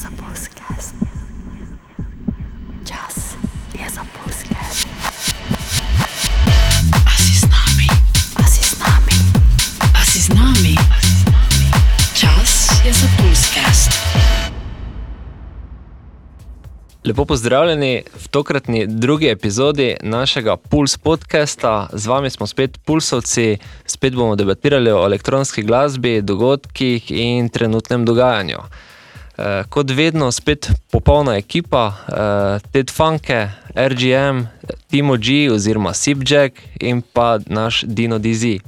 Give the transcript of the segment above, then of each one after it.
za podcast. Čas je za podcast. A si z nami, A si z nami? a si z nami. Čas je za Pulscast. Lepo pozdravljeni v tokratni drugi epizodi našega Puls podcasta. Z vami smo spet Pulsovci, spet bomo debatirali o elektronski glasbi, dogodkih in trenutnem dogajanju. Eh, kot vedno, spet popolna ekipa, eh, Ted Funke, RGM, Timo G oziroma Sipjack in pa naš Dino DZ.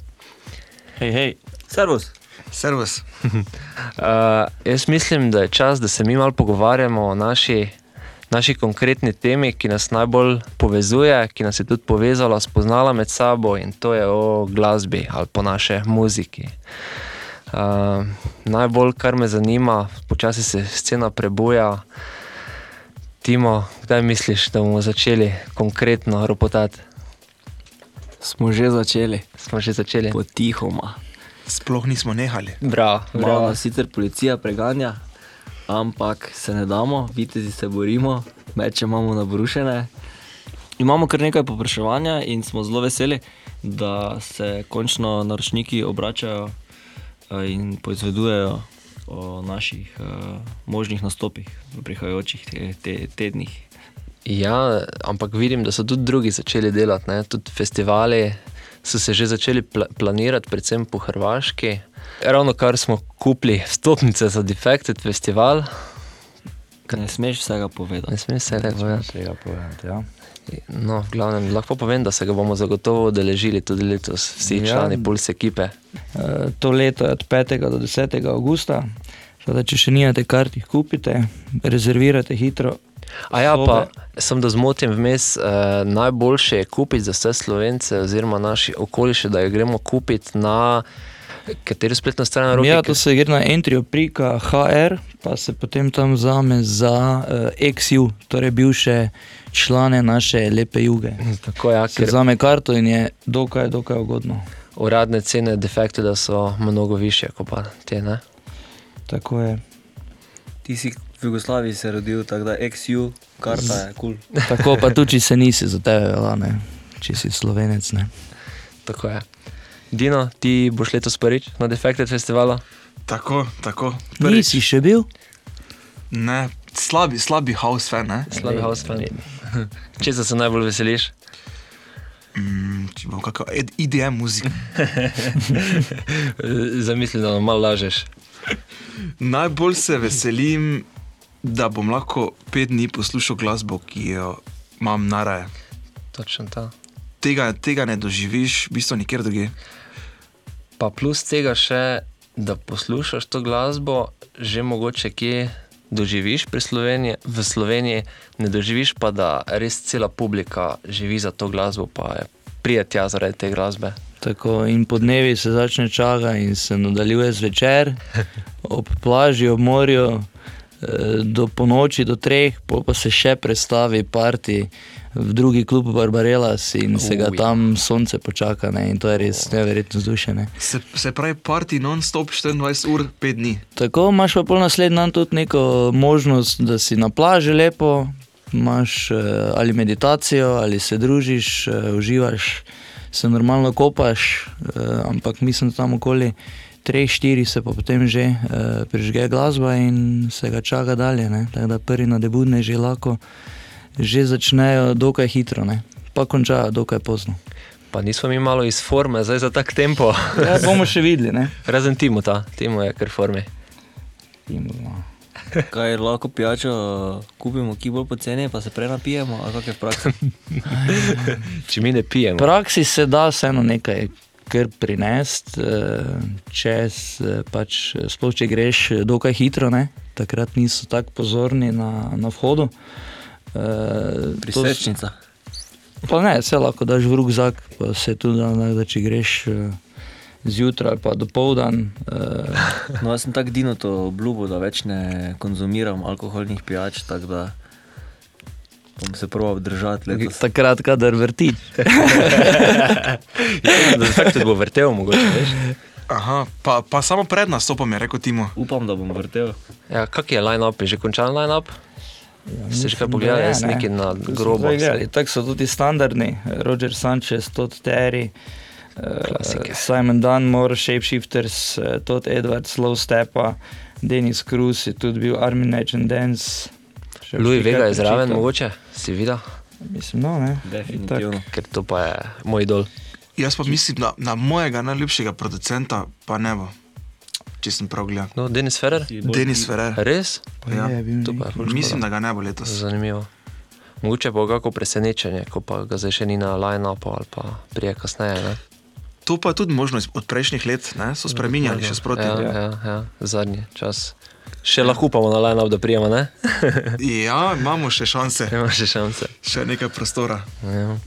Hej, hej, servus. Servus. Uh, jaz mislim, da je čas, da se mi malo pogovarjamo o naši, naši konkretni temi, ki nas najbolj povezuje, ki nas je tudi povezala, spoznala med sabo in to je o glasbi ali po naše muziki. Uh, najbolj, kar me zanima, počasi se scena prebuja. Timo, kdaj misliš, da bomo začeli konkretno ropotati? Smo že začeli, Smo že začeli. potihoma. Sploh nismo nehali. Bravo, Malo bravo. nas sicer policija preganja, ampak se ne damo, vitezi se borimo, meče imamo nabrušene. Imamo kar nekaj popraševanja in smo zelo veseli, da se končno naročniki obračajo in poizvedujejo o naših uh, možnih nastopih v prihajajočih te, te, tednih. Ja, ampak vidim, da so tudi drugi začeli delati, ne? tudi festivali so se že začeli pla planirati, predvsem po Hrvaški. Ravno kar smo kupili stopnice za Defected festival, Ne smeš vsega povedati. ne smem se reči. Tega povedati, ja. No, v glavnem, lahko povem, da se ga bomo zagotovo udeležili tudi letos, vsi ja. Člani Puls ekipe. Eh, To leto je od 5. do 10. avgusta. Teda, če še nimate kart, jih kupite, rezervirate hitro. A ja, pa sem da zmotim vmes, eh, najboljše je kupiti za vse slovence oziroma naši okoliše, da jih gremo kupiti na katero spletno stran roke. Ja, to se gre na entrio.hr, pa se potem tam vzame za uh, XU, torej bivše člane naše lepe juge. Tako ja, Se ker vzame karto in je dokaj, dokaj ugodno. uradne cene Defected so mnogo više kot pa te. Ne? Tako je. Ti si v Jugoslaviji se rodil, tako da XU, karta je kul. Cool. Tako pa tudi, če se nisi za tebe, velja, ne, če si slovenec. Ne. Tako je. Dino, ti boš letos prvič na Defected festivalu? Tako, tako. Nisi še bil? Ne, slabi, slabi house fan, ne? Slabi house fan. Če se najbolj veseliš? Mm, če bom kakšno ed- IDM muziko. Zamisli, da nam malo lažeš. Najbolj se veselim, da bom lahko pet dni poslušal glasbo, ki jo imam naraje. Točno ta. Tega, tega ne doživiš, v bistvu nikjer drugje. Pa plus tega še, da poslušaš to glasbo, že mogoče kje doživiš Sloveniji, v Sloveniji, ne doživiš pa, da res cela publika živi za to glasbo, pa je prijetja zaradi te glasbe. Tako in po dnevi se začne čaga in se nadaljuje zvečer, ob plaži, ob morju, do ponoči, do treh, pol pa se še predstavi parti v drugi klub Barbarelas in se ga tam sonce počaka. Ne, in to je res neverjetno vzdušene. Se, se pravi, parti non-stop 24 ur, 5 dni. Tako imaš pa pol naslednji dan tudi neko možnost, da si na plaži lepo, imaš eh, ali meditacijo, ali se družiš, eh, uživaš, se normalno kopaš, eh, ampak mislim, tam okoli 3-4 se pa potem že eh, prižge glasba in se ga čaka dalje. ne. Tako da prvi nadebudne že lahko že začnejo dokaj hitro, ne. pa končajo dokaj pozno. Pa nismo mi malo iz forme, zdaj za tak tempo. Ja, bomo še videli. Ne. Razen Timo, ta Timo je kar v formi. Kaj lahko pijačo kupimo, ki bolj poceni, pa se prej napijemo, ali kako je v praksi. Če mi ne pijemo. V praksi se da vseeno nekaj kar prinesti, če s- pač, sploh če greš dokaj hitro, ne? takrat niso tako pozorni na, na vhodu. Eh, Prisečnica. Pa ne, vse lahko daš v rugzak, pa se tudi da, ne, da če greš eh, zjutraj ali pa do povdan. Eh, No, jaz sem tako dino to obljubil, da več ne konzumiram alkoholnih pijač, tako da bom se proval držati letos. takrat, kadar vrti. Ja, da se bo vrtel, mogoče veš. Aha, pa, pa samo pred nastopom je rekel Timo. Upam, da bom vrtel. Ja, kak je line-up, je že končan line-up? Ste že kaj pogledali, jaz neki na grobo. Tako so tudi standardni, Roger Sanchez, Todd Terry, Klasike. uh, Simon Dunmore, Shapeshifters, uh, Todd Edwards, Slow Stepa, Denis Cruz je tudi bil Armin Legend Dance. Še Louis Vega je zraven, mogoče, videl, Mislim, no, ne. Definitivno. ker to pa je moj idol. Jaz pa mislim, da na mojega najljubšega producenta pa ne bo, če sem prav gledal. No, Denis Ferrer? Denis Ferrer. Res? Ja. Je bil To pa je. Mislim, da ga ne bo letos. Zanimivo. Mogoče bo kako presenečenje, ko pa ga zdaj še ni na line-upu ali pa prije kasneje. Ne? To pa je tudi možno od prejšnjih let, ne? so spremenjali še sproti. Ja, ja, ja, zadnji čas. Še lahko upamo na line-up, da prijemo, ne? Ja, imamo še šanse, Ima še šance. še nekaj prostora. Ja.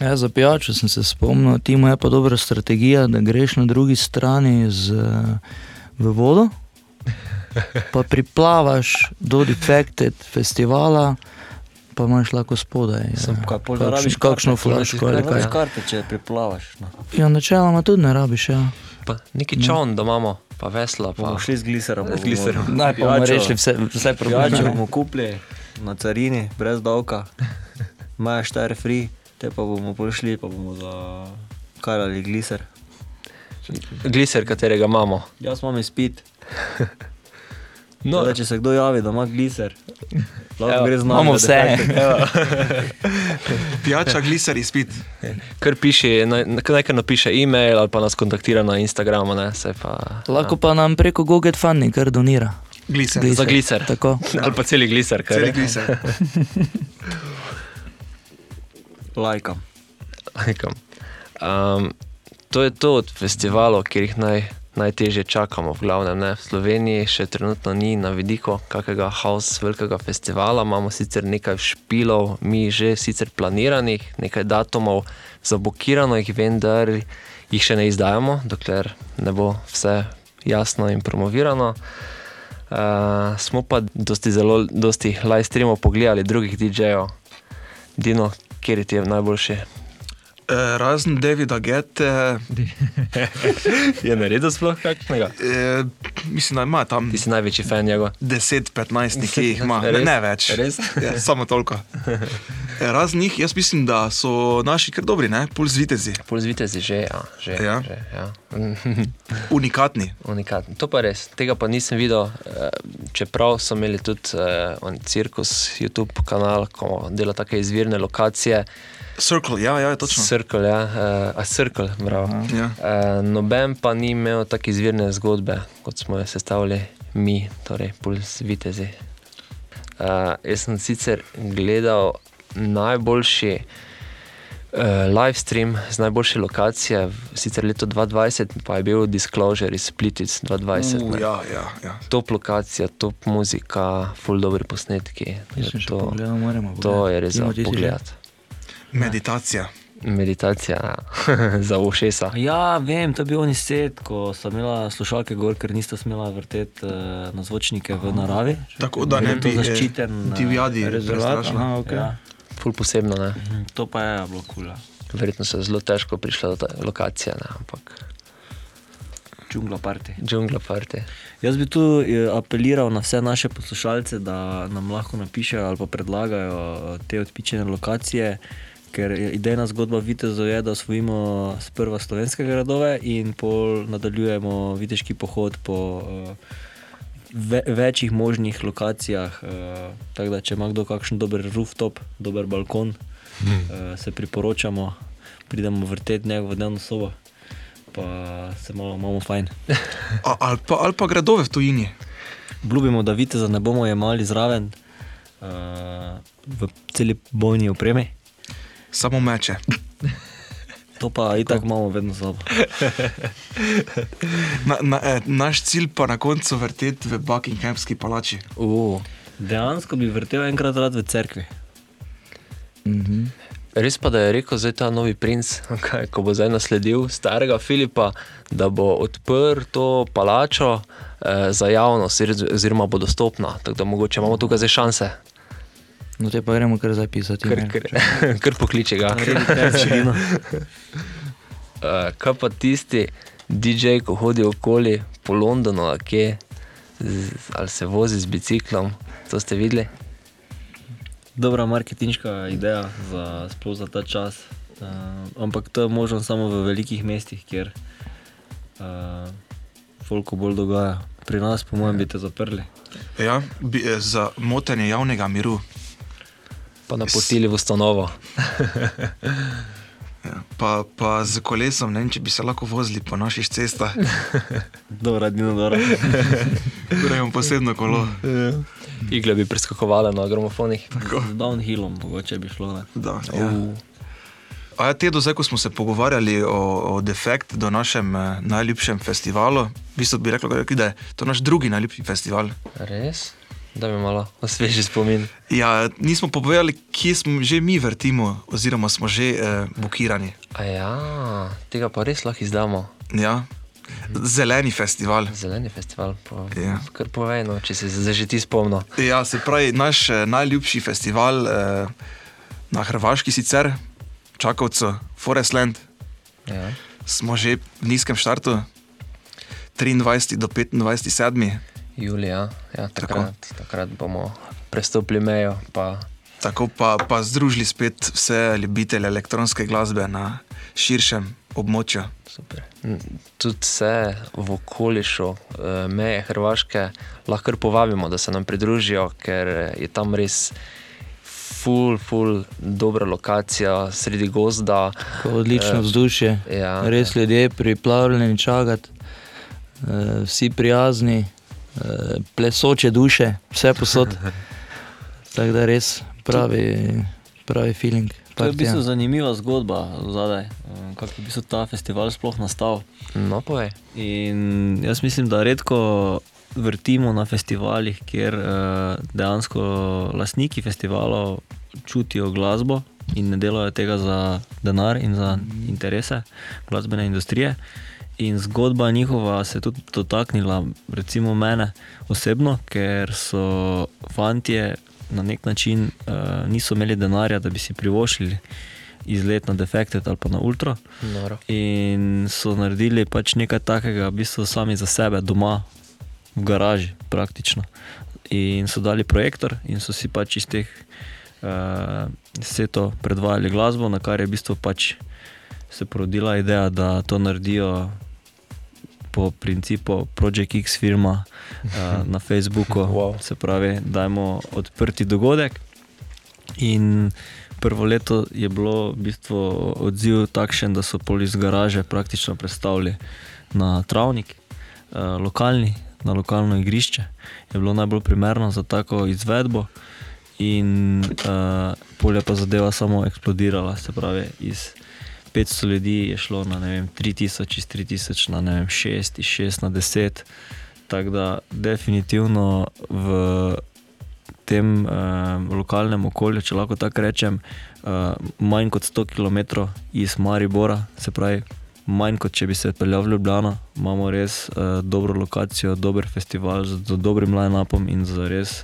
Ja, za pijačo sem se spomnil, ti imaš pa dobra strategija, da greš na drugi strani z, v vodo, pa priplavaš do Defected festivala, pa imaš lahko spodaj. ja, Kaj pol kakšno- rabiš kakšno flaško ali kaj. karte, če priplavaš. No. Ja, načeloma tudi ne rabiš. Ja. Pa neki čovn, da imamo, pa vesla. Pa. Bomo šli z gliserom. Z gliserom. Naj pa bomo rešili vse, vse probleme. bomo kupili na carini, brez davka, imaš štar free, te pa bomo prišli, pa bomo za karali gliser. Gliser, katerega imamo. Jaz imam izpit. No, No. Če se kdo javi, da ima gliser, lahko gre z nami. imamo vse. Pijača, gliser, izpit. kar piši, naj, kar napiše e-mail ali pa nas kontaktira na Instagramu. Ne, pa, Lahko pa nam preko Google Funding kar donira. Gliser. Gliser. Za gliser. Tako. Ali pa celi gliser, kar Celi gliser. Lajkam. Nekam. Um, to je to od festivalov, kjer jih naj, najtežje čakamo. V glavnem ne. V Sloveniji še trenutno ni na vidiku kakega house velikega festivala. Imamo sicer nekaj špilov, mi že sicer planiranih, nekaj datumov zablokiranih, vendar jih še ne izdajamo, dokler ne bo vse jasno in promovirano. Uh, smo pa dosti, zelo, dosti live streamov pogledali drugih DJ-jev. Dino, kjer ti je najboljši? Eh, Razen Davida Gete, Je naredil sploh kakšnega? eh, mislim, da ima tam Ti si največji fan njegov. 10-15 nekje jih ima, ne, Res? ne več. Res? Ja, samo toliko. Eh, Razen njih, jaz mislim, da so naši kar dobri, ne? puls vitezi, Pol zvitezi že, ja. Že, Ja. Že, ja. unikatni. Unikatno. To pa res, tega pa nisem videl, eh, čeprav so imeli tudi eh, on cirkus, YouTube kanal, ko dela take izvirne lokacije. Circle, ja, ja, točno. Circle, ja, uh, a Circle, bravo. Ja. Uh, noben pa ni imel tako izvirne zgodbe, kot smo jo sestavili mi, torej Puls Vitezi. Uh, jaz sem sicer gledal najboljši uh, live stream z najboljše lokacije, sicer leto 2020, pa je bil Disclosure iz Splitic 2020. Uh, ne. ja, ja, ja. Top lokacija, top muzika, full dobri posnetki. Še To, pogledal, moramo to je res za pogled. Meditacija. Meditacija ja. za ušesa. Ja, vem, to je bil oni set, ko so imela slušalke gor, ker nista smela vrteti uh, na zvočnike v naravi. Tako da ne bi eh, zaščiten, eh, divjadi rezervat, aha, ok. Ja. Ful posebno, ne. Mhm, To pa je bilo kul. ja. Verjetno se je zelo težko prišla do te lokacije, ne? ampak Džungla party. džungla parti. Jaz bi tu eh, apeliral na vse naše poslušalce, da nam lahko napišejo ali pa predlagajo eh, te odpičene lokacije. Ker idejna zgodba Vitezov je, da osvojimo sprva slovenske gradove in pol nadaljujemo viteški pohod po uh, ve, večjih možnih lokacijah. Uh, tako da, če ima kdo kakšen dober rooftop, dober balkon, uh, se priporočamo, pridemo vrteti njega v dnevno sobo, pa se malo imamo fajn. A- Ali pa, ali pa gradove v tujini. Obljubimo, da viteza ne bomo jemali zraven uh, v celi bojni opremi. Samo meče. To pa itak imamo vedno z sabo. Na, na, eh, naš cilj pa na koncu vrteti v Buckinghamski palači. Uh, Dejansko bi vrtel enkrat rad v cerkvi. Mhm. res pa, da je rekel zdaj ta novi princ, kaj, ko bo zdaj nasledil starega Filipa, da bo odprl to palačo eh, za javnost, ozir- oziroma bo dostopna. Tako da mogoče imamo tukaj zdaj šanse. No, te pa gremo kar zapisati. Kar, kar, kar pokliče ga. Uh, kaj pa tisti, DJ, ko hodi okoli po Londonu, ali, kje, z, ali se vozi z biciklom. To ste videli? Dobra marketinška ideja za, sploh za ta čas. Uh, ampak to je možno samo v velikih mestih, kjer uh, folko bolj dogaja. Pri nas, po mojem, bi te zaprli. Ja, bi, eh, za motenje javnega miru. Pa napotili v ustanovo. Ja, pa, pa z kolesom, ne vem, če bi se lahko vozili po naših cestah, Dobro, Dino, dobro. gremo posebno kolo. Igle bi preskakovale na gramofonih. Z downhillom, mogoče bi šlo. Ne? Da, ja. A ja, Tedo, zdaj, ko smo se pogovarjali o, o Defekt, do našem eh, najljubšem festivalu, v bistvu bi rekli, da je to naš drugi najljubši festival. Res? Da mi malo osveži spomin. Ja, nismo povedali, kje smo že mi vrtimo, oziroma smo že eh, blokirani. A ja, tega pa res lahko izdamo. Ja. Zeleni festival. Zeleni festival, po, Ja. kar povej, no, če se zdaj že ti spomnil. Ja, se pravi, naš eh, najljubši festival eh, na Hrvaški sicer, Čakovcu, Forestland, Ja. smo že v nizkem štartu, 23 do 25 sedmi. Julija, ja, takrat, takrat bomo prestopili mejo. Pa, Tako pa, pa združili spet vse ljubitelje elektronske glasbe na širšem območju. super. Tudi vse v okolišu eh, meje Hrvaške lahko kar povabimo, da se nam pridružijo, ker je tam res ful, ful, dobra lokacija sredi gozda. Ko Odlično vzdušje. ja, Res ljudje pripravljeni čakati, eh, vsi prijazni, eh, plesoče duše, vse posod. Tako da res pravi, pravi feeling. To je v bistvu partija. zanimiva zgodba zadaj, kako je v bistvu ta festival sploh nastal. No, povej. In jaz mislim, da redko vrtimo na festivalih, kjer uh, dejansko lastniki festivalov čutijo glasbo in ne delajo tega za denar in za interese glasbene industrije. In zgodba njihova se je tudi dotaknila, recimo mene osebno, ker so fantje na nek način uh, niso imeli denarja, da bi si privoščili izlet na Defected ali pa na Ultra. Noro. In so naredili pač nekaj takega, v bistvu sami za sebe, doma, v garaži, praktično. In so dali projektor in so si pač iz teh uh, setov predvajali glasbo, na kar je v bistvu pač se porodila ideja, da to naredijo po principu Project X firma uh, na Facebooku. Wow. Se pravi, dajmo odprti dogodek. In prvo leto je bilo v bistvu odziv takšen, da so pol iz garaže praktično predstavili na travnik, eh, lokalni, na lokalno igrišče. Je bilo najbolj primerno za tako izvedbo, in eh, polje pa zadeva samo eksplodirala. Se pravi, iz 500 ljudi je šlo na vem, 3000, iz 3000 na vem, 6, iz 6 na 10. Tako da definitivno v tem uh, lokalnem okolju, če lahko tako rečem, uh, manj kot 100 km iz Maribora, se pravi, manj kot če bi se odpeljal v Ljubljano, imamo res uh, dobro lokacijo, dober festival z, z dobrim line-upom in z res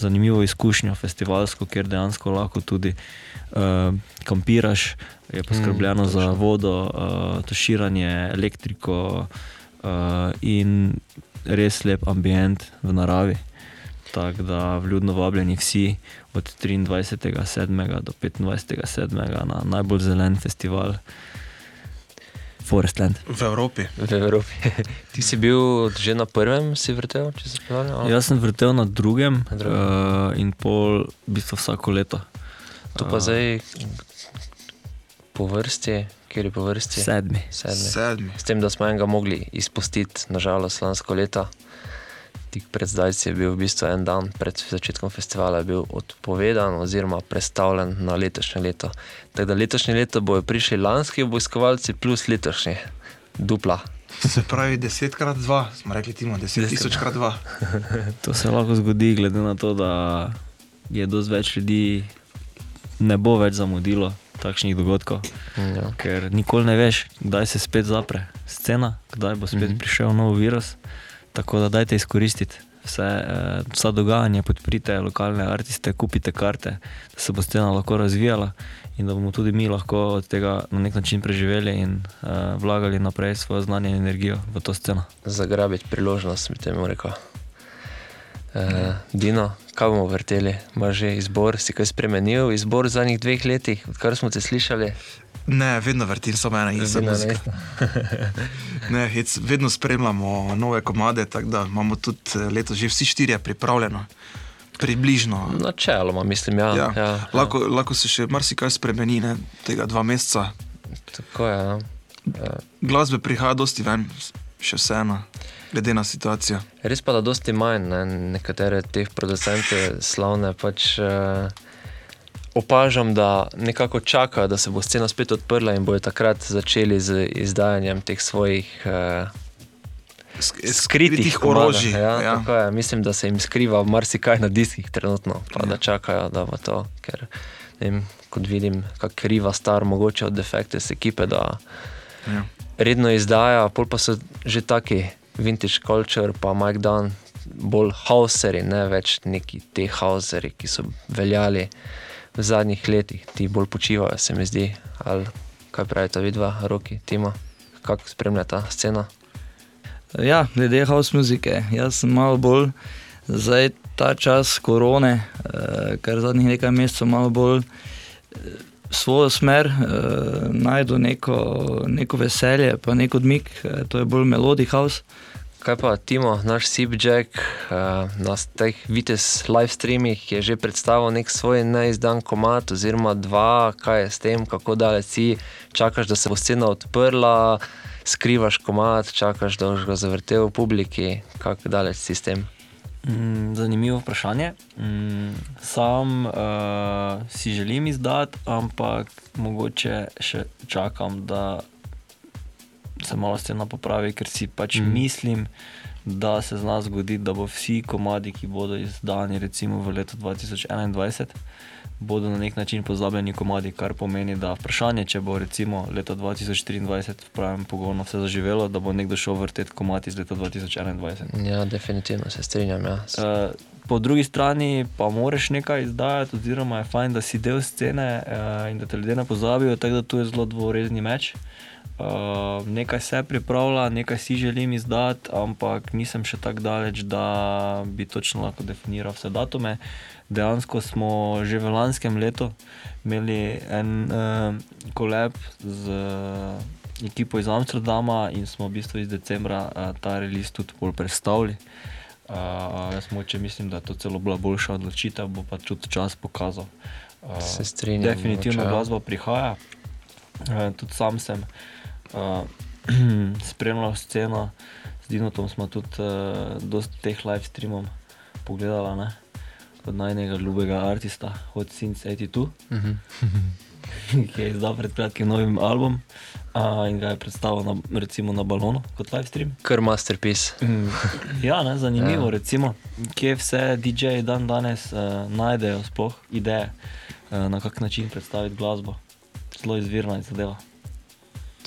zanimivo izkušnjo festivalsko, kjer dejansko lahko tudi uh, kampiraš, je poskrbljeno mm, za vodo, uh, tuširanje, elektriko uh, in res lep ambient v naravi. Tako da vljudno vabljeni vsi od 23.7. do 25.7. na najbolj zelen festival Forestland. V Evropi. V Evropi. Ti si bil že na prvem, si vrtel, če se spomnim? Jaz sem vrtel na drugem, Na drugem. Uh, in pol, v bistvu vsako leto. To pa zdaj po vrsti, kjer je po vrsti? Sedmi. Sedmi. Sedmi. S tem, da smo enega mogli izpustiti, nažalost, lansko leto. Tik pred zdajci je bil v bistvu en dan pred začetkom festivala odpovedan oziroma predstavljen na letošnje leto. Tako da letošnje leto bojo prišli lanski obiskovalci plus letošnji, dupla. Se pravi, 10 krat 2, smo rekli timo, 10 tisoč krat 2. To se lahko zgodi, glede na to, da je dosti več ljudi, ne bo več zamudilo takšnih dogodkov. Ja. Ker nikoli ne veš, kdaj se spet zapre scena, kdaj bo spet mm -hmm. prišel nov virus. Tako da dajte izkoristiti vse, eh, vsa dogajanja, podprite lokalne artiste, kupite karte, da se bo scena lahko razvijala in da bomo tudi mi lahko od tega na nek način preživeli in eh, vlagali naprej svoje znanje in energijo v to sceno. Zagrabiti priložnost, bi temu rekel. Uh, Dino, kaj bomo vrteli? Imaš že izbor, si kaj spremenil, izbor v zadnjih dveh letih, odkar smo te slišali? Ne, vedno vrtim samo ena in muzika. ista. Ne, hec, vedno spremljamo nove komade, tako da imamo tudi eh, letos že vsi štirje pripravljeno. Približno. Načeloma, mislim, ja. Ja, ja, ja. lahko, lahko se še marsikaj spremeni, ne, tega dva meseca. Tako je. Ja. Glasbe prihaja dosti ven, še vseeno, glede na situacijo. Res pa da dosti manj, ne? nekatere teh producente slavne pač uh, opažam, da nekako čakajo, da se bo scena spet odprla in bojo takrat začeli z izdajanjem teh svojih uh, Sk- skritih orožij. Ja, Ja. Je. Mislim, da se jim skriva marsikaj na diskih trenutno, pa Ja. da čakajo, da bo to. Ker, vem, kot vidim, kako kriva star, mogoče od defekte ekipe, da Ja. redno izdaja, pol pa so že taki vintage culture, pa Mike Dunn, bolj hauseri, ne več neki te hauseri, ki so veljali v zadnjih letih, ti bolj počivajo, se mi zdi. Ali kaj pravite, vidva, roki, Timo, kako spremljata sceno? Ja, glede house muzike, jaz sem malo bolj zdaj ta čas korone, eh, kar zadnjih nekaj mesecev malo bolj eh, svojo smer, eh, najdu neko, neko veselje, pa nek odmik, eh, to je bolj melodi house. Kaj pa Timo, naš Sipjack, uh, na teh Vites live streamih je že predstavil nek svoj neizdan komat, oziroma dva, kaj je s tem, kako daleč si, čakaš, da se bo scena odprla, skrivaš komat, čakaš, da boš ga zavrtel v publiki, kako daleč si s tem. Mm, zanimivo vprašanje. Mm, sam uh, si želim izdati, ampak mogoče še čakam, da se malo scena popravi, ker si pač mm. mislim, da se zna zgoditi, da bo vsi komadi, ki bodo izdani recimo v letu 2021, bodo na nek način pozabljeni komadi, kar pomeni, da vprašanje, če bo recimo leta 2024 v pravem pogonu vse zaživelo, da bo nekdo šel vrteti komadi iz leta 2021. Ja, definitivno se strinjam. Ja. Uh, po drugi strani pa moraš nekaj izdajati, oziroma je fajn, da si del scene uh, in da te ljudje ne pozabijo, tako da tu je zelo dvorezni meč. Uh, nekaj se pripravlja, nekaj si želim izdati, ampak nisem še tako daleč, da bi točno lahko definiral vse datume. Dejansko smo že v lanskem letu imeli en uh, kolab z uh, ekipo iz Amsterdama in smo v bistvu iz decembra uh, ta release tudi bolj predstavili. Uh, jaz moče mislim, da je to celo bila boljša odločitev, bo pa tudi čas pokazal. Uh, Se strinjam, Definitivno mogoče, ja. glasba prihaja. Uh, tudi sam sem uh, spremljal sceno, z Dinotom smo tudi uh, dosti teh live streamov pogledali, ne? od najnega ljubega artista, Hot Since 82, Mhm. ki je izdal pred kratkim novim album uh, in ga je predstavil na, recimo na balonu kot live stream. Kar masterpiece. Ja, ne, zanimivo Ja. recimo, kje vse DJ-ji dan danes uh, najdejo sploh ideje, uh, na kak način predstaviti glasbo. Zelo izvirna je zadeva.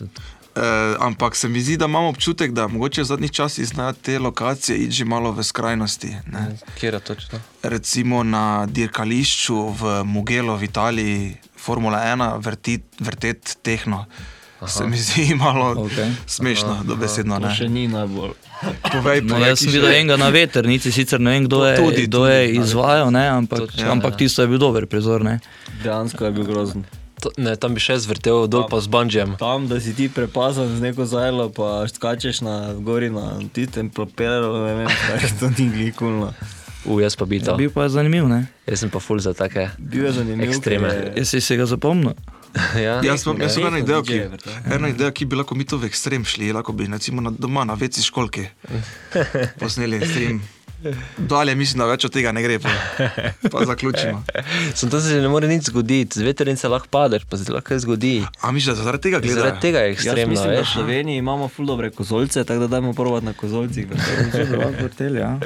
Uh, ampak se mi zdi, da imamo občutek, da mogoče v zadnjih časih znajo te lokacije iti že malo v skrajnosti. Ne? Kjer je točno? Recimo na dirkališču v Mugelu v Italiji, Formula 1, vrtit, vrtet tehno. Aha. Se mi zdi malo Okej. smešno, dobesedno. To Ne? še ni najbolj. Povej, No, povej, jaz sem videl enega na veternici, sicer ne vem, kdo To je, tudi, kdo tudi, je izvajal, ne, ampak, Točno, ampak ja. tisto je bil dober prizor. Ne. Dejansko je bil grozen. Ne, tam bi še zvrtel dol pa z banjem. Tam, da si ti prepazan z neko zajlo, pa skačeš na gori na tistem propelleru, ne vem, kaj to ni glikulno. U, jaz pa bi Ja, to. bil pa je zanimiv, ne. Jaz sem pa full za take. Bil je zanimiv. Ekstreme. je- Jaz si se ga zapomnil. ja? Jaz imam jaz idejo, DJ-je ki, eno idejo, ki bi lahko mi to v ekstrem šli, lahko bi recimo na, doma na veci školki posneli stream. Dalje mislim, da več od tega ne gre, pa, pa zaključimo. Sem to se že ne more nič zgoditi, z veternice lahko padeš, pa se lahko kaj zgodi. A misliš, da zaradi tega gledajo? Zaradi tega je ekstremno, mislim, da v veš. Sloveniji imamo ful dobre kozolce, tako da dajmo provat na kozolcih. Vrtel, ja.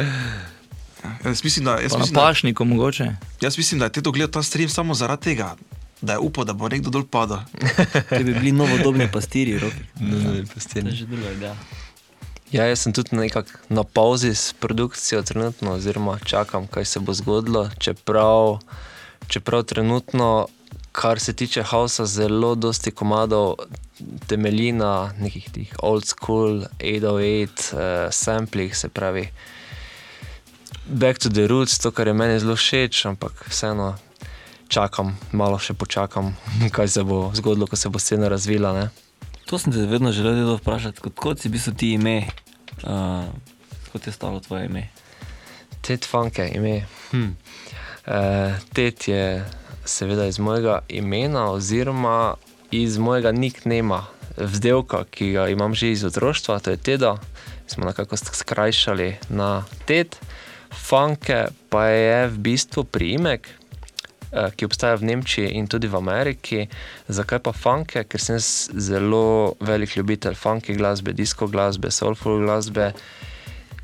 Jaz mislim, da, jaz, Pa na mislim, da, pašniku mogoče. jaz mislim, da je Teto gledal ta stream samo zaradi tega, da je upal, da bo nekdo dol padel. Te bi bili novodobni pastiri, roki. Ne, ne, To je že druga ideja. Ja, jaz sem tudi nekako na pauzi s produkcijo trenutno, oziroma čakam, kaj se bo zgodilo. Čeprav, čeprav trenutno, kar se tiče Hausa, zelo dosti komadov temelji na nekih tih old school, 808, uh, samplih, se pravi. Back to the roots, to, kar je meni zelo všeč, ampak vseeno čakam, malo še počakam, kaj se bo zgodilo, ko se bo scena razvila. Ne? To sem te vedno želel vprašati, kot, kot si bil ti ime, uh, kot je stalo tvoje ime. Ted Funke, ime. Hm. Uh, Ted je seveda iz mojega imena, oziroma iz mojega nicknama, vzdelka, ki ga imam že iz otroštva, to je Teda. Smo nekako skrajšali na Ted. Funke pa je v bistvu priimek, ki obstaja v Nemčiji in tudi v Ameriki. Zakaj pa funke? Ker sem zelo velik ljubitelj funky glasbe, disko glasbe, soulful glasbe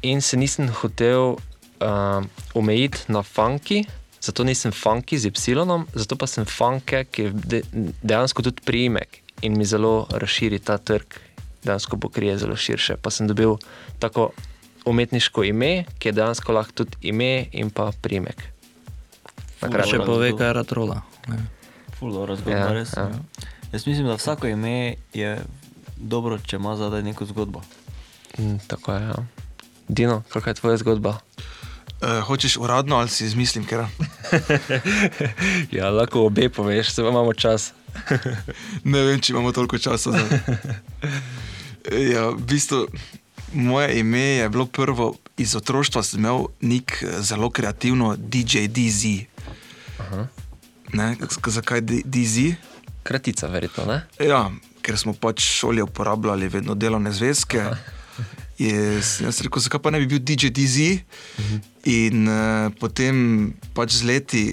in se nisem hotel uh, omejiti na funky, zato nisem funky z Y, zato pa sem funke, ki je de, dejansko tudi priimek in mi zelo razširi ta trg, dejansko pokrije zelo širše. Pa sem dobil tako umetniško ime, ki je dejansko lahko tudi ime in pa priimek. Ful, Še pove, kaj je ratrola. ne. Ful dobro zgodba, Ja, res. ja. Jaz mislim, da vsako ime je dobro, če ima zadaj neko zgodbo. Mm, tako je. Ja. Dino, kakšna je tvoja zgodba? Uh, hočeš uradno ali si izmislim, ker Ja, lahko obe poveš, se imamo čas. ne vem, če imamo toliko časa. Za... ja, v bistvu, moje ime je bilo prvo iz otroštva, sem imel nik eh, zelo kreativno DJ DZ. Ne, zakaj DZ? Kratica, verjetno, ne? Ja, ker smo pač v šoli uporabljali vedno delovne zvezke. Jaz, jaz rekel, zakaj pa ne bi bil DJ DZ? In uh, potem pač z leti,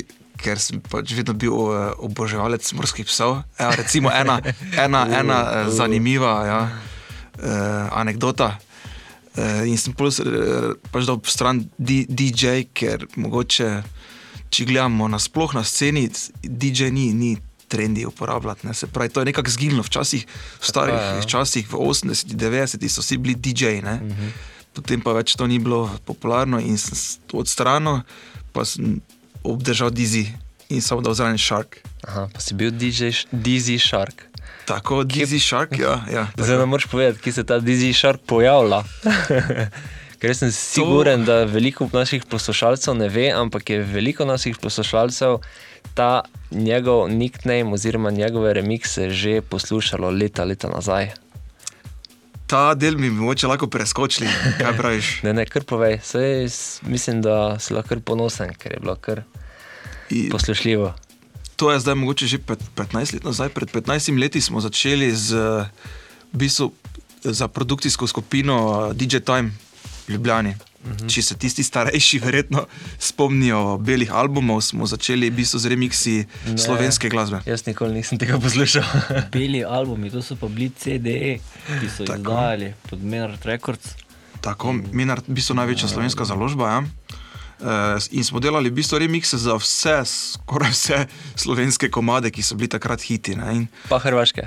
ker sem pač vedno bil uh, oboževalec morskih psov. Ja, recimo ena, ena, ena uh, zanimiva ja, uh, anekdota. Uh, in sem pol, uh, pač dal stran D, DJ, ker mogoče, če gledamo nasploh na sceni, DJ ni. ni Trendi uporabljati. Ne. Se pravi, to je nekako zginilo. Včasih, v starih je, ja. časih, v 80-ih, 90-ih so vsi bili DJ-ji, uh Mhm. -huh. potem pa več to ni bilo popularno in odstranil, pa sem obdržal Dizzy in samo dal zraven Shark. Aha, pa si bil DJ, Dizzy Shark. Tako, Dizzy Shark, ja. ja Zdaj nam moraš povedati, kje se ta Dizzy Shark pojavlja. Ker sem siguren, da veliko naših poslušalcev ne ve, ampak je veliko naših poslušalcev ta njegov nickname oziroma njegove remikse že poslušalo leta, leta nazaj. Ta del mi bi mogoče lahko preskočili, kaj praviš. Ne, ne, kar povej. Saj, s- mislim, da si lahko ponosen, ker je bilo kar In poslušljivo. To je zdaj mogoče že pet, 15 let nazaj. Pred 15 leti smo začeli z v bistvu, za produkcijsko skupino eh, DJ Time Ljubljani. Uh -huh. Če se tisti starejši verjetno spomnijo belih albumov, smo začeli v bistvu z remiksi Ne. slovenske glasbe. Jaz nikoli nisem tega poslušal. Beli albumi, to so pa bili CDE, ki so jih izdajali pod Menard Records. Tako, Minar, v bistvu največja slovenska založba. Ja. Uh, in smo delali v bistvu remikse za vse, skoraj vse slovenske komade, ki so bili takrat hiti. Ne. In Pa Hrvaške.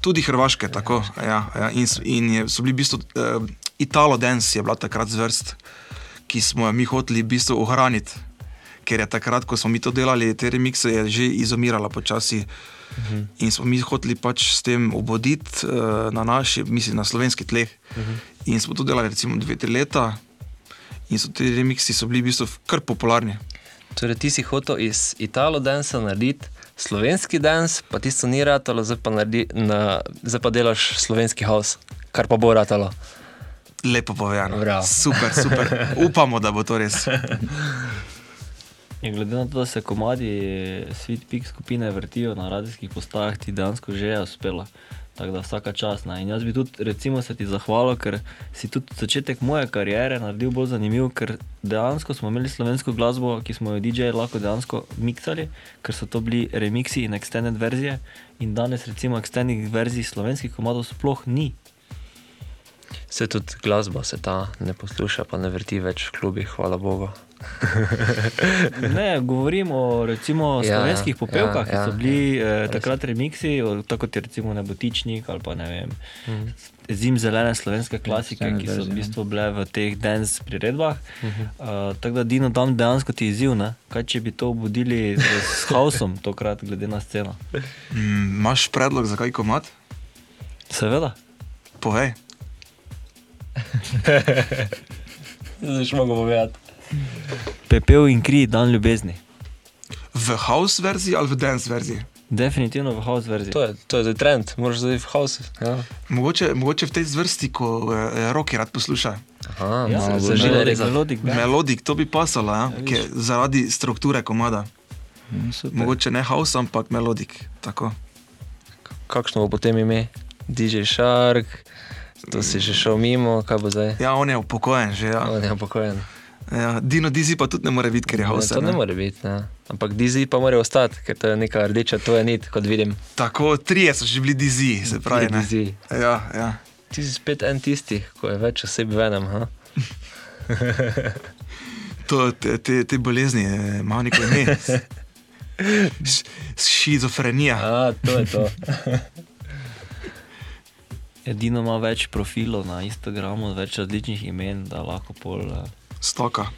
Tudi Hrvaške, tako. Ja, ja, in, s- in je, so bili v bistvu uh, Italo Dance, je bila takrat zvrst, ki smo jo mi hoteli v bistvu ohraniti. Ker je takrat, ko smo mi to delali, te remikse je že izumirala počasi. Uh -huh. In smo mi hoteli pač s tem obuditi uh, na naši, mislim, na slovenskih tleh. Uh -huh. In smo to delali recimo dve, tri leta. In so ti remiksi so bili v bistvu kar popularni. Torej, ti si hotel iz Italo dansa narediti slovenski dans, pa tisto ni ratalo, zdaj pa, naredi, na, zdaj pa delaš slovenski house, kar pa bo ratalo. Lepo povedano. Bravo. Super, super. Upamo, da bo to res. In glede na to, da se komadi Sweet Peak skupine vrtijo na radijskih postajah, ti dejansko že je uspela. Tako da vsaka čas. Ne. In jaz bi tudi, recimo, se ti zahvalil, ker si tudi začetek moje kariere naredil bolj zanimiv, ker dejansko smo imeli slovensko glasbo, ki smo jo DJ lahko dejansko miksali, ker so to bili remixi in extended verzije. In danes, recimo, extended verzij slovenskih komadov sploh ni. Se tudi glasba se ta ne posluša, pa ne vrti več v klubih, hvala Bogu. Ne, govorim o recimo, Ja, slovenskih ja, popevkah, ja, ki so bili ja, eh, takrat remiksi, tako kot je recimo Nebotičnik ali pa ne vem. Mhm. Zim zelene slovenske klasike, Scene ki so v bistvu bile v teh dance priredbah. Mhm. Uh, tako da Dino tam dejansko ti izziv, ne? kaj če bi to obudili s, haosom, tokrat glede na sceno. Mm, Imaš predlog za kaj komat? Seveda. Povej. Zdaj še mogo povedati. Pepel in kri, dan ljubezni. V house verziji ali v dance verziji? Definitivno v house verziji. To je, to je zdaj trend, moraš zdaj v house. Ja. Mogoče, mogoče v tej zvrsti, ko eh, roki rad posluša. Aha, Ja, ja, bo za žile melodik, res. melodik. Melodik, to bi pasalo, ja? Ja, zaradi strukture komada. Mm, super. Mogoče ne house, ampak melodik. Tako. Kakšno bo potem ime? DJ Shark, to si že šel mimo, kaj bo zdaj? Ja, on je upokojen že. Ja. On je upokojen. Ja, Dino Dizi pa tudi ne more biti, ker je Ne, house. to ne more biti, ne. ampak Dizi pa mora ostati, ker to je neka rdeča tvoja nit, kot vidim. Tako, trije so že bili Dizi, se pravi. ne. Dizi. Ja, ja. Ti si spet en tisti, ko je več oseb v enem. Ha? To, te, te, te bolezni imajo neko ime. Šizofrenija. A, to je to. Edino ima več profilov na Instagramu, več različnih imen, da lahko pol. Uh, Stoka.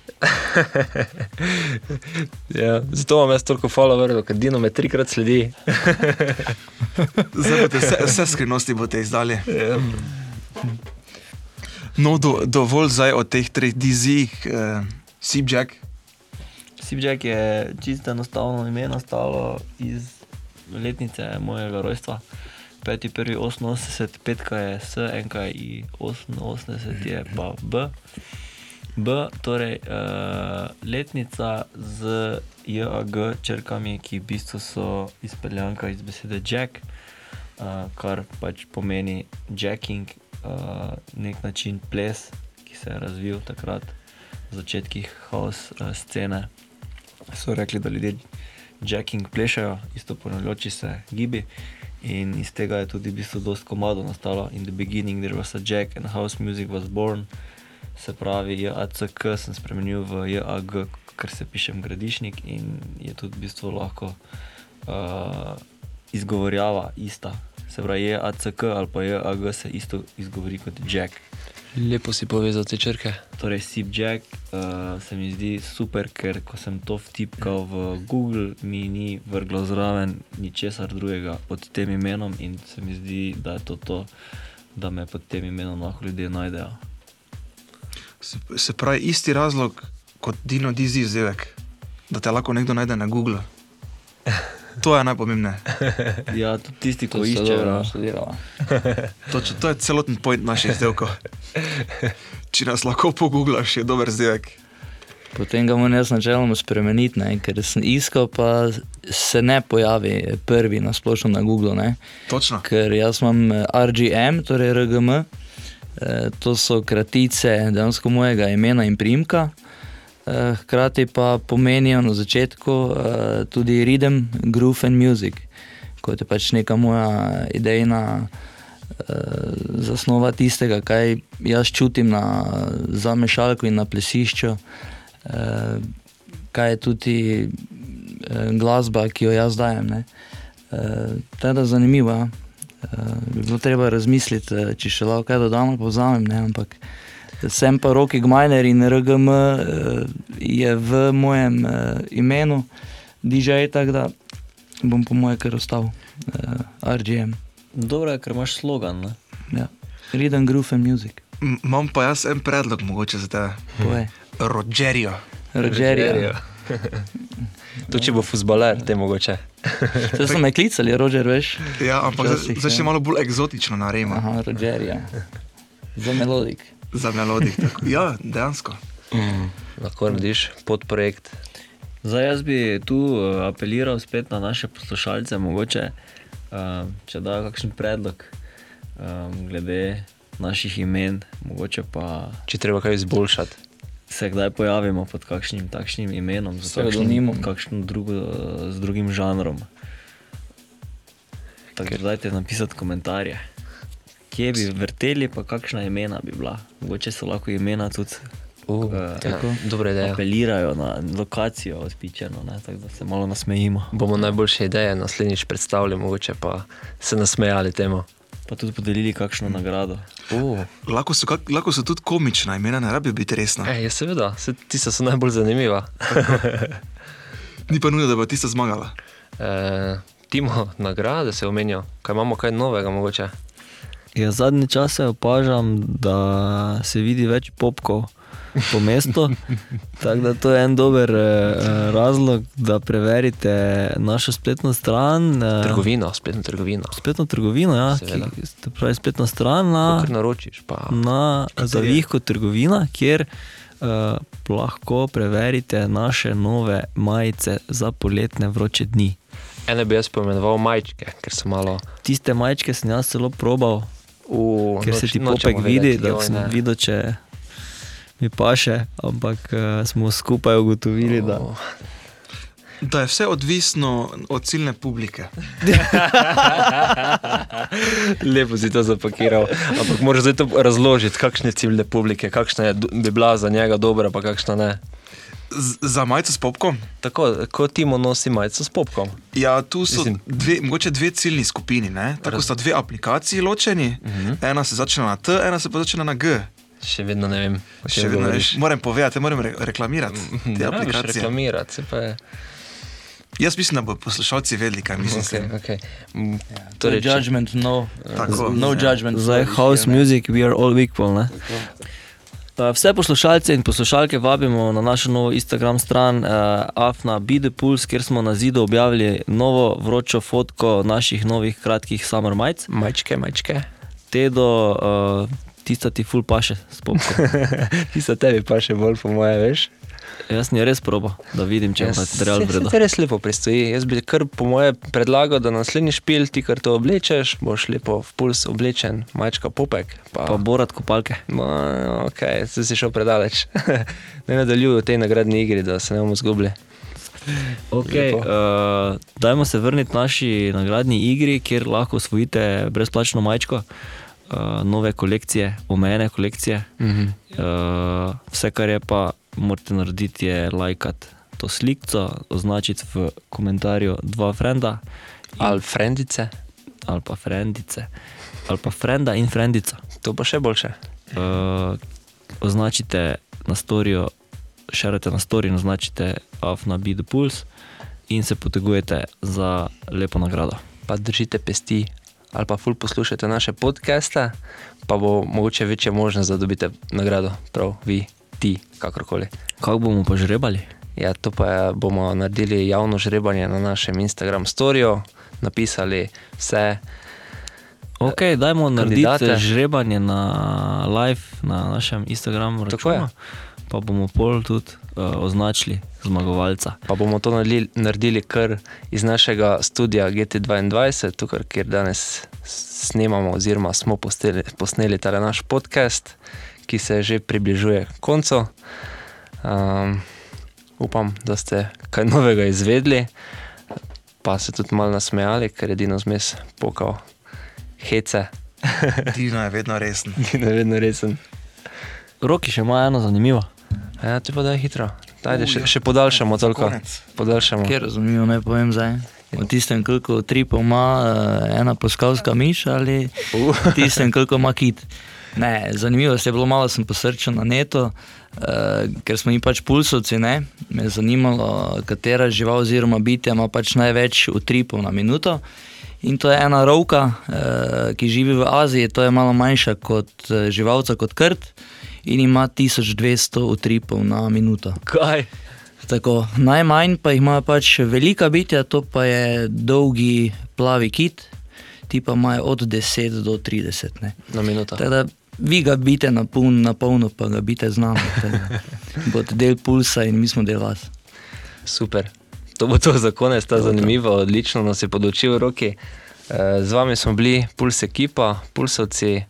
Ja, zato imam jaz toliko followerjev, ker Dino me trikrat sledi. Zdaj boste vse, vse skrivnosti boste izdali. No, do, dovolj zdaj o teh treh dizih, eh, Sibjack. Sibjack je čisto enostavno ime nastalo iz letnice mojega rojstva. 5.1.88, petka je S, enka je I, 88 je pa B. B, torej uh, letnica z JAG črkami, ki v bistvu so izpeljanka iz besede Jack, uh, kar pač pomeni jacking, uh, nek način ples, ki se je razvil takrat v začetkih house uh, scene. So rekli, da ljudje jacking plešajo, isto ponavljajoči se gibi. In iz tega je tudi v bistvu dosti komadov nastalo. In the beginning there was a jack and house music was born. Se pravi, JACK sem spremenil v JAG, ker se pišem gradišnik in je tudi v bistvu lahko uh, izgovorjava ista. Se pravi, JACK ali pa JAG se isto izgovori kot jack. Lepo si povezal te črke. Torej, Sip Jack uh, se mi zdi super, ker ko sem to vtipkal v Google, mi ni vrglo zraven ničesar drugega pod tem imenom in se mi zdi, da je to to, da me pod tem imenom lahko ljudje najdejo. Se, se pravi, isti razlog kot Dino Dizi izdevek, da te lahko nekdo najde na Google. To je najpomembneje. Ja, tudi tisti, To ko se iščejo. no. To, to je celoten point naših izdelkov. Če nas lahko poguglaš, je dober izdevek. Potem ga moram jaz načeloma spremeniti, ne? ker sem iskal, pa se ne pojavi prvi na splošno na Google. Ne? Točno. Ker jaz imam eh, RGM, torej RGM, eh, to so kratice dejansko mojega imena in primka. Eh, Hkrati pa pomenijo na začetku eh, tudi rhythm, groove and music, kot je pač neka moja idejna eh, zasnova tistega, kaj jaz čutim na zamešalku in na plesišču, kaj je tudi glasba, ki jo jaz dajem. ne. Teda zanimivo. ja. Bi bilo treba razmisliti, če še lahko kaj dodam ali pa vzamem, ne, ampak sem pa Roki Gmajner in RGM eh, je v mojem eh, imenu, DJ, tako da bom po moje kar ostal eh, RGM. Dobro je, ker imaš slogan. Ne? Ja. Rhythm, groove and music. M- Imam pa jaz en predlog, mogoče za tebe. Povej. Rogerjo. Rogerja. To če bo futbaler, te mogoče. Zdaj so me klicali, Roger, veš? Ja, ampak zdaj še ja. malo bolj eksotično narejeno Aha, Rogerja. Za melodik. Za melodik. tako. Ja, dejansko. Lahko narediš podprojekt. Zdaj jaz bi tu uh, apeliral spet na naše poslušalce, mogoče, uh, če dajo kakšen predlog um, glede naših imen, mogoče pa Če treba kaj izboljšati. se kdaj pojavimo pod kakšnim takšnim imenom, z Psevdonimom. kakšnim drugo, z drugim žanrom. Tako da dajte napisati komentarje, kje bi vrteli, pa kakšna imena bi bila. Mogoče so lahko imena tudi Uh, ja, dobra ideja. apelirajo na lokacijo odpičeno, ne, tako da se malo nasmejimo. Bomo najboljše ideje naslednjič predstavili, mogoče pa se nasmejali temu. Pa tudi podelili kakšno nagrado. Uh. Lahko so, kak, lahko so tudi komična imena, ne rabijo biti resna. E, ja, seveda, se, tista so najbolj zanimiva. Ni pa nujno, da bo tista zmagala. E, Timo, nagrade se omenijo, kaj imamo kaj novega mogoče. Ja, zadnje čase opažam, da se vidi več popkov po mestu. Tako da to je en dober eh, razlog, da preverite našo spletno stran. eh, Trgovino, spletno trgovino. Spletno trgovino, ja, Seveda. ki, pravi spletno stran na, naročiš, pa na Zavihko trgovina, kjer uh, lahko preverite naše nove majice za poletne vroče dni. ene bi jaz pomenoval majčke, ker so malo. Tiste majčke sem jaz celo probal, Uh, ker se ti popek vidi, da sem videl, če mi paše, ampak uh, smo skupaj ugotovili, da Oh. Da je vse odvisno od ciljne publike. Lepo si to zapakiral. Ampak moraš zdaj to razložiti, kakšne ciljne publike, kakšna je, bi bila za njega dobra, pa kakšna ne. Z, za majico s popkom? Tako, kot Timo nosi majico s popkom. Ja, tu so Mislim- dve, mogoče dve ciljni skupini. Ne? Tako sta dve aplikaciji ločeni. Uh Mhm. -huh. Ena se začne na T, ena se pa začne na G. Še vedno ne vem, Še vedno ne, moram povedati, moram re, reklamirati te Ne rabiš aplikacije. reklamirati. Jaz mislim, da bodo poslušalci vedeli, kaj mislim. Okay, Okay. Mm, Torej, Torej, če- judgment, no, Tako. no judgment. zdaj house ne. music, we are all equal. Ne? Uh, Vse poslušalce in poslušalke vabimo na našo novo Instagram stran uh, Afna Pulse, kjer smo na zidu objavili novo vročo fotko naših novih kratkih summer majic. Majčke, majčke. Tedo, uh, tista ti full paše s popkom. Tisto tebi pa še bolj, po moje, veš. Jaz sem jo res probo, da vidim, če se, se vredno. ti res lepo pristoji. Jaz bi kar po moje predlagal, da naslednji špil ti kar to oblečeš, boš lepo v puls oblečen, majčka popek. Pa, Pa borat kopalke. No, ok, zdaj si šel predaleč. ne nadaljuj v tej nagradni igri, da se ne bomo zgubili. Okay, Lepo. uh, dajmo se vrniti naši nagradni igri, kjer lahko osvojite brezplačno majčko, uh, nove kolekcije, omejene kolekcije. Mhm. Uh, vse, kar je pa morate narediti, je lajkati to sliko, označiti v komentarju dva frenda Ali frendice, ali pa frendice, ali pa frenda in frendica. to pa še boljše. Uh, označite na storijo, šerite na storijo in označite Afna Be the Pulse in se potegujete za lepo nagrado. Pa držite pesti, ali pa ful poslušate naše podcaste, pa bo mogoče večja možnost, da dobite nagrado, prav vi, ti, kakorkoli. Kako bomo pa žrebali? Ja, to pa je, bomo naredili javno žrebanje na našem Instagram storju, napisali vse. Ok, dajmo narediti žrebanje na live na našem Instagramu. Računu, pa bomo pol tudi uh, označili zmagovalca. Pa bomo to naredili, naredili kar iz našega studia GT2, tukaj, kjer danes snemamo, oziroma smo posteli, posneli ta naš podcast, ki se že približuje koncu. Um, upam, da ste kaj novega izvedeli, pa se tudi malo nasmejali, ker je Dino zmes pokal hece, Dino je vedno resen. Dino je vedno resen. Roki še ima eno zanimivo. Ja, ti pa da je hitro. Ajde, še, Uja. še podaljšamo toliko. Konec. Podaljšamo. Kjer razumemo, ne povem zdaj. V tistem, koliko tripov ima eh, ena poskalska miš ali Uh. v tistem, koliko ima kit. Ne, zanimivo je bilo, malo sem posrčil na neto, uh, ker smo mi pač pulsovci. Ne? Me je zanimalo, katera žival oziroma bitja ima pač največ utripov na minuto. In to je ena rovka, uh, ki živi v Aziji, to je malo manjša kot uh, živalca, kot krt in ima 1200 utripov na minuto. Kaj? Tako, najmanj pa jih ima pač velika bitja, to pa je dolgi plavi kit, ti pa imajo od 10 do 30. Ne. Na minuto. Tako da vi ga bite na, pun, na polno, pa ga bite z nami. Boste del pulsa in mi smo del vas. Super. To bo to za konec, ta zanimivo, odlično nas je podočil roki. Eh, Z vami smo bili Puls ekipa, Pulsovci,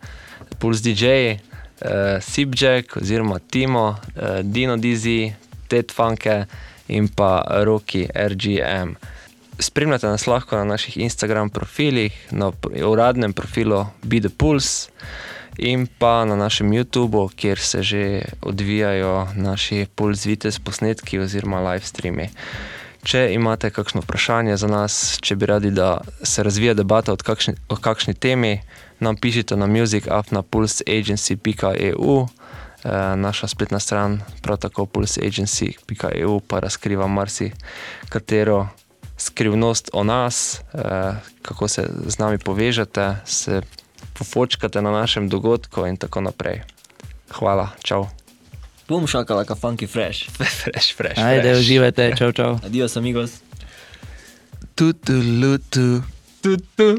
Puls DJ, Sipjack oziroma Timo, eh, Dino Dizi, Ted Funke in pa Roki RGM. spremljate nas lahko na naših Instagram profilih, na uradnem profilu Be the Pulse in pa na našem YouTubu, kjer se že odvijajo naši Pulse Vitez posnetki oziroma live streami. Če imate kakšno vprašanje za nas, če bi radi, da se razvija debata kakšni, o kakšni temi, nam pišite na music.pulseagency.eu. Eh, naša spletna stran, prav tako pulseagency.eu, pa razkriva marsikatero skrivnost o nas, eh, kako se z nami povežete, se pofočkate na našem dogodku in tako naprej. Hvala, čau. Bom šakala, ka funky fresh. Fresh, fresh. Ajde, fresh. uživajte, čau, čau. Adios, amigos. Tu, tu, lu, tu, tu, tu.